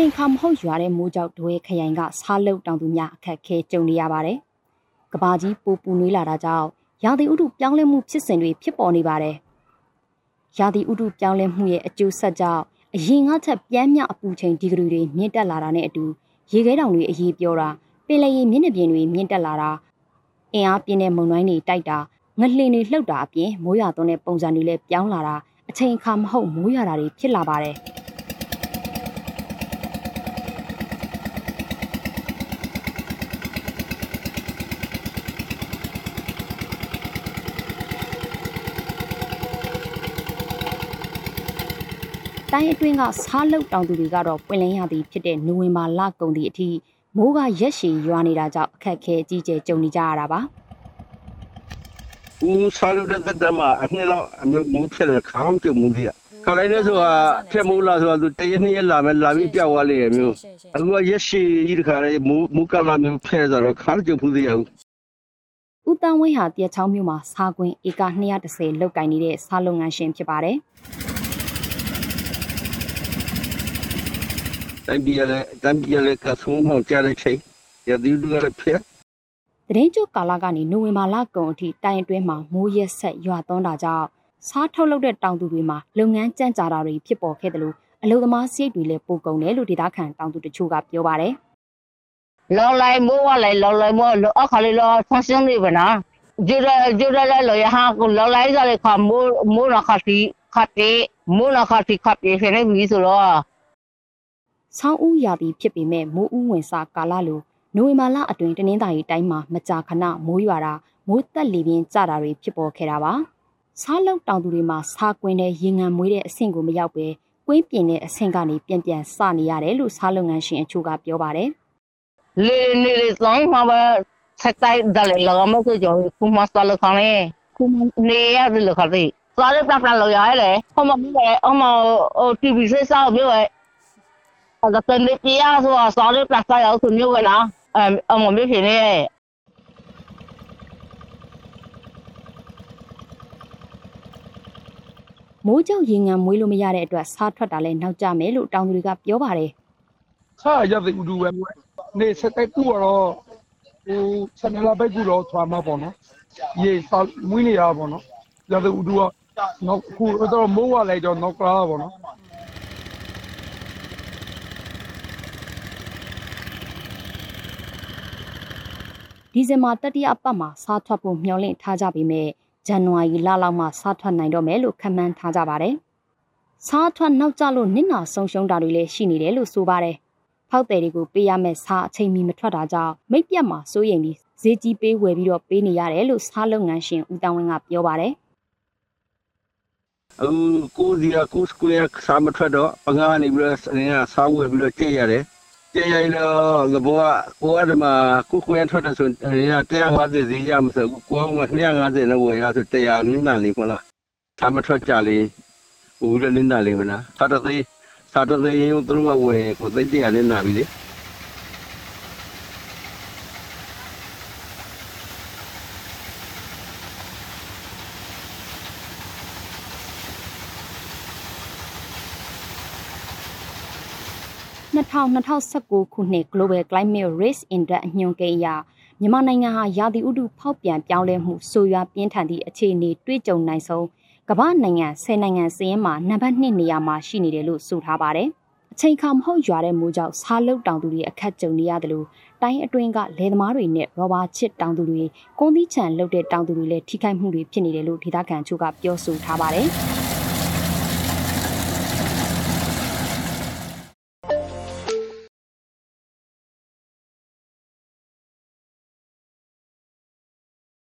ချိန်ခါမဟုတ်ရွာတဲ့မိုးကြောက်ဒွဲခရိုင်ကစားလုတ်တောင်သူများအခက်ခဲကြုံနေရပါတယ်။ကဘာကြီးပူပူနွေးလာတာကြောင့်ရာသီဥတုပြောင်းလဲမှုဖြစ်စဉ်တွေဖြစ်ပေါ်နေပါတယ်။ရာသီဥတုပြောင်းလဲမှုရဲ့အကျိုးဆက်ကြောင့်အရင်ကထက်ပြန်းမြအပူချိန်ဒီဂရီတွေမြင့်တက်လာတာနဲ့အတူရေခဲတောင်တွေအရေးပြောတာပင်လယ်ရေမျက်နှာပြင်တွေမြင့်တက်လာတာအင်အားပြင်းတဲ့မုန်တိုင်းတွေတိုက်တာငလှင်တွေလှုပ်တာအပြင်မိုးရွာသွန်းတဲ့ပုံစံတွေလည်းပြောင်းလာတာအချိန်အခါမဟုတ်မိုးရွာတာတွေဖြစ်လာပါတယ်။ တိုင်းအတွင်းကစားလုတ်တောင်သူတွေကတော့ပွင့်လင်းရသည်ဖြစ်တဲ့နိုဝင်ဘာလကုန်သည့်အထိမိုးကရက်ရှည်ရွာနေတာကြောင့်အခက်အခဲအကြီးကျယ်ကြုံနေကြရတာပါဦးစားလို့တဲ့တက်မှာအနှစ်လောက်အမျိုးမိုးဖြစ်တဲ့ခေါင်းပြုံမှုကြီးခါလိုက်နေဆိုတာထက်မိုးလာဆိုတာသူတရနေ့ရက်လာမယ်လာပြီးပြောက်သွားလိမ့်မျိုးအခုကရက်ရှည်ကြီးတခါလေးမိုးမိုးကလာမျိုးဖဲဆိုတော့ခါကြုံမှုကြီးရဘူးဦးတန်းဝင်းဟာတရချောင်းမြို့မှာစားကွင်းဧက230လောက်ကင်နေတဲ့စားလုပ်ငန်းရှင်ဖြစ်ပါတယ် တိုင်းပြည်လည်းတိုင်းပြည်လည်းကဆုံးမှကြတဲ့ချိန်ရည်သူလည်းဖြစ်တရင်ကျုပ်ကာလကနေနိုဝင်ဘာလကုန်အထိတိုင်အတွင်းမှာမိုးရက်ဆက်ရွာသွန်းတာကြောင့်စားထုတ်လုပ်တဲ့တောင်သူတွေမှာလုပ်ငန်းကြန့်ကြာတာတွေဖြစ်ပေါ်ခဲ့တယ်လို့အလုံသမားစိတ်တွေလည်းပိုကုန်တယ်လို့ဒေသခံတောင်သူတချို့ကပြောပါတယ်။လော်လိုက်မိုးဝလိုက်လော်လိုက်မိုးလော်အခါလေးလော်ဆန်းဆန်းနေပါနာဂျူရဂျူရလည်းလော်ရဟာကိုလော်လိုက်ကြလေခါမိုးမိုးနခါစီခတ်တယ်မိုးနခါစီခတ်တယ်ဖြစ်နေပြီဆိုတော့ င်းဦးရာသီဖြစ်ပေမဲ့မိုးဦးဝင်စာကာလလိုနိုဝင်ဘာလအတွင်းတနင်္သာရီတိုင်းမှာမကြာခဏမိုးရွာတာမိုးတက်လီပြင်းကြတာတွေဖြစ်ပေါ်ခဲ့တာပါ။စားလောက်တောင်သူတွေမှာစားကွင်းတဲ့ရေငံမွေးတဲ့အဆင့်ကိုမရောက်ပဲကွင်းပြင်းတဲ့အဆင့်ကနေပြန်ပြန်စနေရတယ်လို့စားလုပ်ငန်းရှင်အချို့ကပြောပါတယ်။လေနေလေစောင်းမှာပဲဆက်တိုက်တယ်လောကမဆိုကြောခုမစလခနဲ့ခုနေရတယ်လို့ခါသေးစားရပြပြလို့ရတယ်ဟိုမှာဟိုမှာဟို TV ဆက်စောက်မျိုးရဲ့ ဒါတန်လေးပြရဆိုတာစောင်းလေးပြတ်ရောက်သူမျိုးကလားအအမမေဖြစ်နေမိုးကြောက်ရေငံမွေးလို့မရတဲ့အတွက်စားထွက်တာလည်းနောက်ကျမယ်လို့တောင်သူတွေကပြောပါတယ်။စားရတဲ့ဥဒူပဲနေစတဲ့ကူတော့ဟိုဆန်လာဘက်ကူတော့ထွာမှာပေါ့နော်။ရေစားမွေးနေရပါပေါ့နော်။ရတဲ့ဥဒူကနောက်ခုတော့မိုးဝလိုက်တော့နောက်ကလာပေါ့နော်။ ဒီဇင်ဘာတတိယအပတ်မှာစားထွက်ဖို့မျှော်လင့်ထားကြပေမဲ့ဇန်နဝါရီလလောက်မှစားထွက်နိုင်တော့မယ်လို့ခန့်မှန်းထားကြပါတယ်။စားထွက်နောက်ကျလို့နစ်နာဆုံးရှုံးတာတွေလည်းရှိနေတယ်လို့ဆိုပါတယ်။ဖောက်တယ်တွေကိုပေးရမယ့်စားအချိန်မီမထွက်တာကြောင့်မိတ်ပြတ်မှာစိုးရိမ်ပြီးဈေးကြီးပေးဝယ်ပြီးတော့ပေးနေရတယ်လို့စားလုပ်ငန်းရှင်ဦးတန်းဝင်းကပြောပါတယ်။အခုကိုစီကကိုစကူရစားမထွက်တော့ပငါနေပြီးတော့စားဝယ်ပြီးတော့ကြည့်ရတယ်။ ကြရတော့လဘောကိုအဒမကိုခွင့်ထွက်တဲ့ဆိုရင်150ဈေးရမဆိုကိုက250နဲ့ဝယ်ရဆို100နင်းတန်လေးခေါ်လားသာမထွက်ကြလေဦးရနင်းတန်လေးမလားသာတသေးသာတသေးရင်သူတို့ကဝယ်ကိုသိတဲ့ရနေနာပြီလေ 2019ခုနှစ် Global Climate Risk Index အညွှန်းကိန်းအရမြန်မာနိုင်ငံဟာရာသီဥတုဖောက်ပြန်ပြောင်းလဲမှုဆိုးရွားပြင်းထန်သည့်အခြေအနေတွေ့ကြုံနိုင်ဆုံးကမ္ဘာနိုင်ငံ10နိုင်ငံစည်ရင်းမှာနံပါတ်1နေရာမှာရှိနေတယ်လို့ဆိုထားပါတယ်။အချိန်ခါမဟုတ်ရွာတဲ့မိုးကြောင့်စားလုတ်တောင်သူတွေအခက်ကြုံနေရတယ်လို့တိုင်းအတွင်းကလယ်သမားတွေနဲ့ရောဘာချစ်တောင်သူတွေကွန်သီးချန်လုတ်တဲ့တောင်သူတွေလည်းထိခိုက်မှုတွေဖြစ်နေတယ်လို့ဒေသခံချို့ကပြောဆိုထားပါတယ်။